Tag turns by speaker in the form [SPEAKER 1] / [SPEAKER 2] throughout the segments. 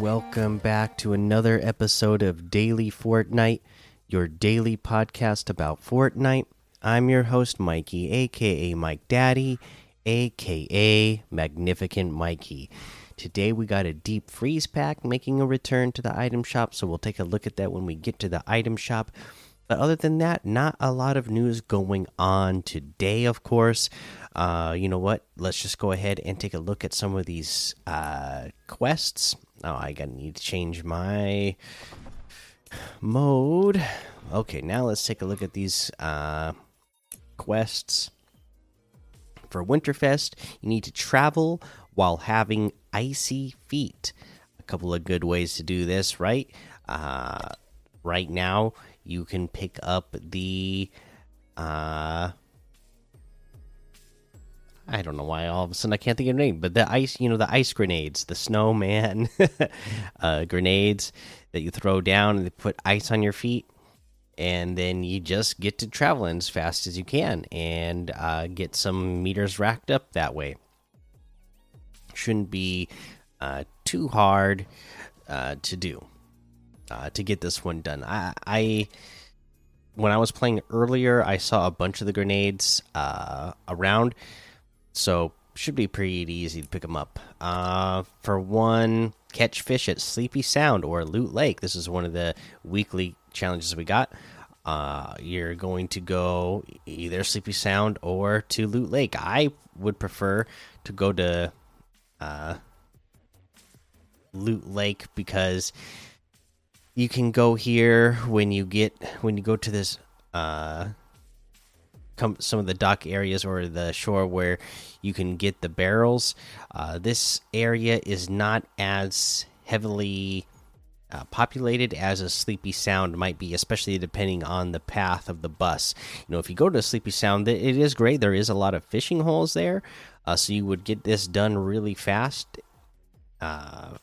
[SPEAKER 1] Welcome back to another episode of Daily Fortnite, your daily podcast about Fortnite. I'm your host, Mikey, aka Mike Daddy, aka Magnificent Mikey. Today we got a deep freeze pack making a return to the item shop, so we'll take a look at that when we get to the item shop. But other than that, not a lot of news going on today, of course. Uh, you know what? Let's just go ahead and take a look at some of these uh, quests. Oh, I gotta need to change my mode. Okay, now let's take a look at these uh, quests. For Winterfest, you need to travel while having icy feet. A couple of good ways to do this, right? Uh, right now, you can pick up the. Uh, I don't know why all of a sudden I can't think of the name, but the ice, you know, the ice grenades, the snowman uh, grenades that you throw down and they put ice on your feet and then you just get to traveling as fast as you can and uh, get some meters racked up that way. Shouldn't be uh, too hard uh, to do uh, to get this one done. I, I, when I was playing earlier, I saw a bunch of the grenades uh, around, so should be pretty easy to pick them up. Uh, for one, catch fish at Sleepy Sound or Loot Lake. This is one of the weekly challenges we got. Uh, you're going to go either Sleepy Sound or to Loot Lake. I would prefer to go to uh, Loot Lake because you can go here when you get when you go to this uh come some of the dock areas or the shore where you can get the barrels. Uh, this area is not as heavily uh, populated as a Sleepy Sound might be, especially depending on the path of the bus. You know, if you go to Sleepy Sound, it is great. There is a lot of fishing holes there, uh, so you would get this done really fast. Uh,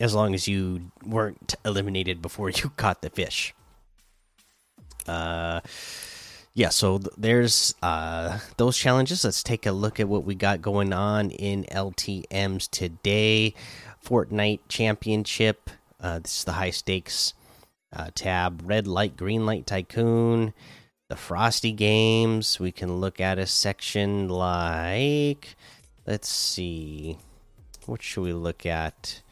[SPEAKER 1] as long as you weren't eliminated before you caught the fish. Uh, yeah. So th there's uh those challenges. Let's take a look at what we got going on in LTM's today. Fortnite Championship. Uh, this is the high stakes uh, tab. Red light, green light tycoon. The Frosty games. We can look at a section like. Let's see. What should we look at?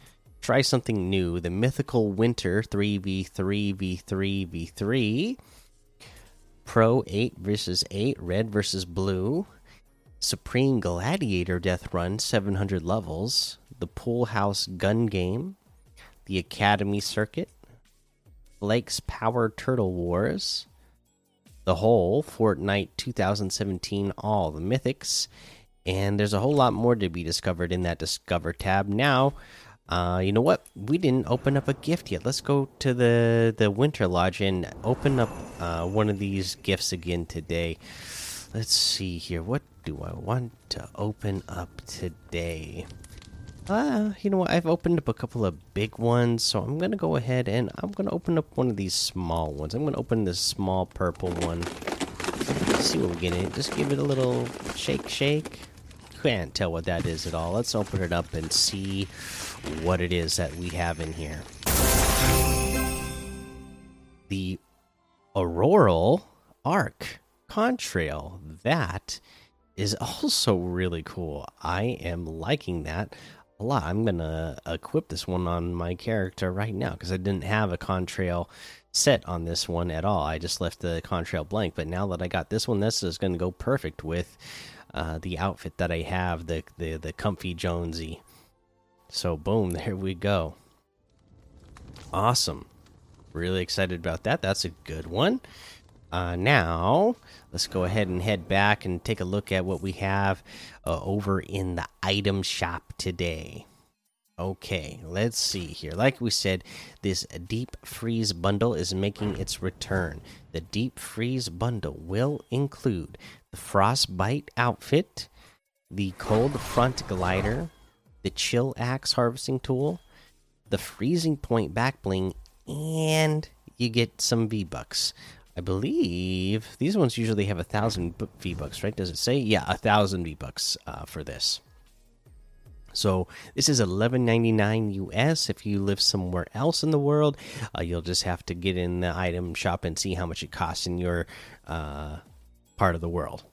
[SPEAKER 1] try something new the mythical winter 3v3 v3 v3 pro 8 versus 8 red versus blue. Supreme gladiator death run 700 levels. The pool house gun game. The academy circuit. Blake's power turtle wars. The whole fortnite 2017 all the mythics. And there's a whole lot more to be discovered in that discover tab. Now uh, you know what? We didn't open up a gift yet. Let's go to the the Winter Lodge and open up uh, one of these gifts again today. Let's see here. What do I want to open up today? Uh, you know what? I've opened up a couple of big ones, so I'm gonna go ahead and I'm gonna open up one of these small ones. I'm gonna open this small purple one. Let's see what we get in. Just give it a little shake, shake. Can't tell what that is at all. Let's open it up and see what it is that we have in here. The Auroral Arc Contrail. That is also really cool. I am liking that a lot. I'm going to equip this one on my character right now because I didn't have a contrail set on this one at all. I just left the contrail blank. But now that I got this one, this is going to go perfect with uh, the outfit that I have, the the the comfy Jonesy. So boom, there we go. Awesome. Really excited about that. That's a good one. Uh, now let's go ahead and head back and take a look at what we have uh, over in the item shop today. Okay, let's see here. Like we said, this deep freeze bundle is making its return. The deep freeze bundle will include the frostbite outfit, the cold front glider, the chill axe harvesting tool, the freezing point back bling, and you get some V bucks. I believe these ones usually have a thousand V bucks, right? Does it say? Yeah, a thousand V bucks uh, for this. So this is 11.99 US. If you live somewhere else in the world, uh, you'll just have to get in the item shop and see how much it costs in your uh, part of the world.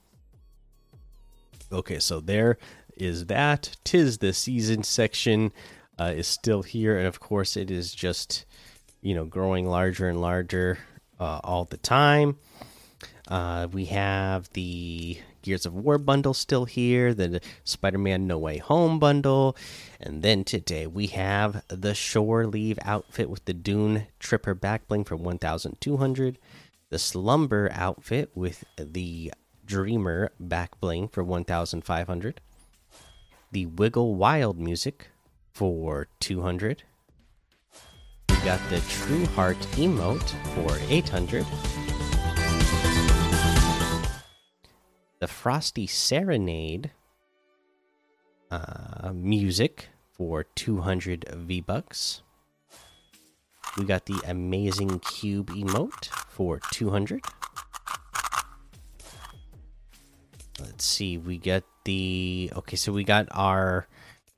[SPEAKER 1] Okay, so there is that. Tis the season section uh, is still here, and of course, it is just you know growing larger and larger uh, all the time. Uh, we have the Gears of War bundle still here, the Spider Man No Way Home bundle, and then today we have the Shore Leave outfit with the Dune Tripper back bling for 1,200, the Slumber outfit with the Dreamer back bling for 1,500, the Wiggle Wild music for 200. We got the True Heart emote for 800 the Frosty Serenade uh, music for 200 V bucks. We got the Amazing Cube emote for 200. Let's see, we get the okay, so we got our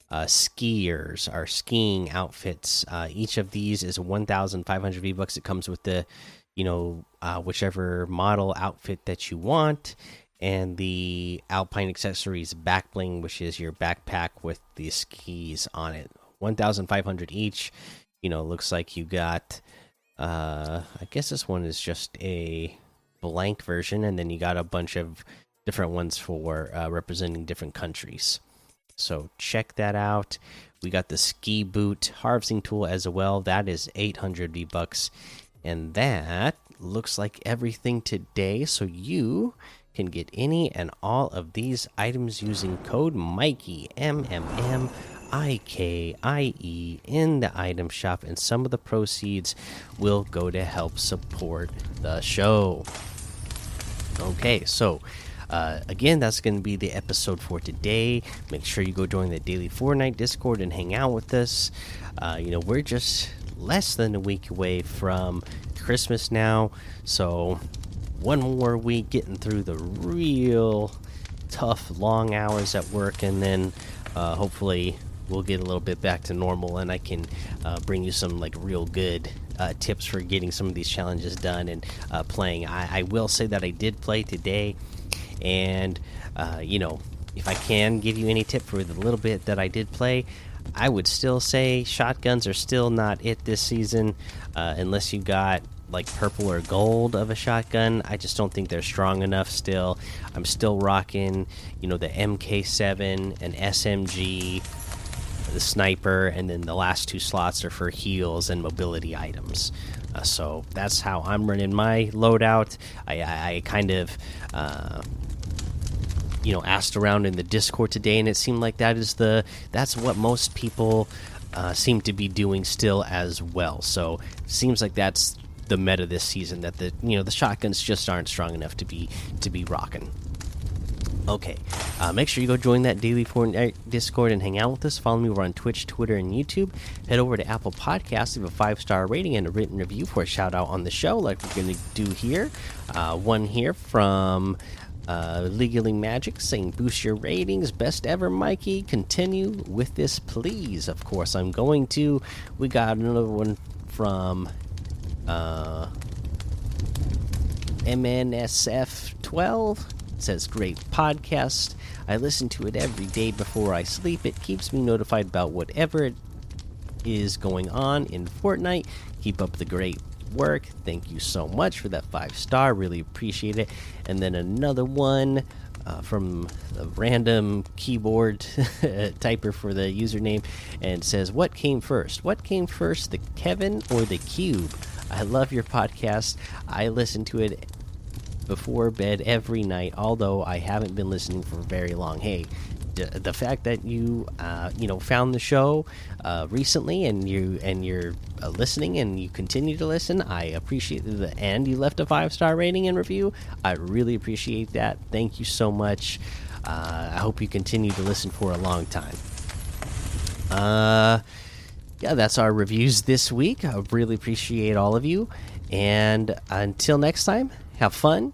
[SPEAKER 1] uh, skiers, our skiing outfits. Uh, each of these is 1,500 V bucks. It comes with the, you know, uh, whichever model outfit that you want and the Alpine Accessories back bling, which is your backpack with the skis on it. 1,500 each. You know, looks like you got. Uh, I guess this one is just a blank version, and then you got a bunch of different ones for uh, representing different countries. So check that out. We got the ski boot harvesting tool as well. That is 800 V bucks, and that looks like everything today. So you can get any and all of these items using code Mikey M M M I K I E in the item shop, and some of the proceeds will go to help support the show. Okay, so uh, again, that's going to be the episode for today. Make sure you go join the daily Fortnite Discord and hang out with us. Uh, you know, we're just less than a week away from Christmas now, so one more week getting through the real tough long hours at work and then uh, hopefully we'll get a little bit back to normal and i can uh, bring you some like real good uh, tips for getting some of these challenges done and uh, playing I, I, will say that i did play today and uh, you know if i can give you any tip for the little bit that i did play i would still say shotguns are still not it this season uh, unless you got like purple or gold of a shotgun. I just don't think they're strong enough still. I'm still rocking, you know, the MK7 and SMG, the sniper, and then the last two slots are for heals and mobility items. Uh, so that's how I'm running my loadout. I, I, I kind of. Uh, you know, asked around in the Discord today, and it seemed like that is the that's what most people uh, seem to be doing still as well. So seems like that's the meta this season that the you know the shotguns just aren't strong enough to be to be rocking. Okay, uh, make sure you go join that daily Fortnite Discord and hang out with us. Follow me over on Twitch, Twitter, and YouTube. Head over to Apple Podcasts, leave a five star rating and a written review for a shout out on the show, like we're going to do here. Uh, one here from uh, Legally Magic saying boost your ratings, best ever, Mikey. Continue with this, please. Of course, I'm going to. We got another one from uh, MNSF12 says, Great podcast. I listen to it every day before I sleep. It keeps me notified about whatever is going on in Fortnite. Keep up the great work. Thank you so much for that five star. Really appreciate it. And then another one uh, from a random keyboard typer for the username and says, What came first? What came first, the Kevin or the Cube? I love your podcast. I listen to it before bed every night, although I haven't been listening for very long. Hey, the fact that you uh, you know found the show uh, recently and you and you're uh, listening and you continue to listen, I appreciate the and you left a five star rating and review. I really appreciate that. Thank you so much. Uh, I hope you continue to listen for a long time. Uh, yeah, that's our reviews this week. I really appreciate all of you. And until next time, have fun,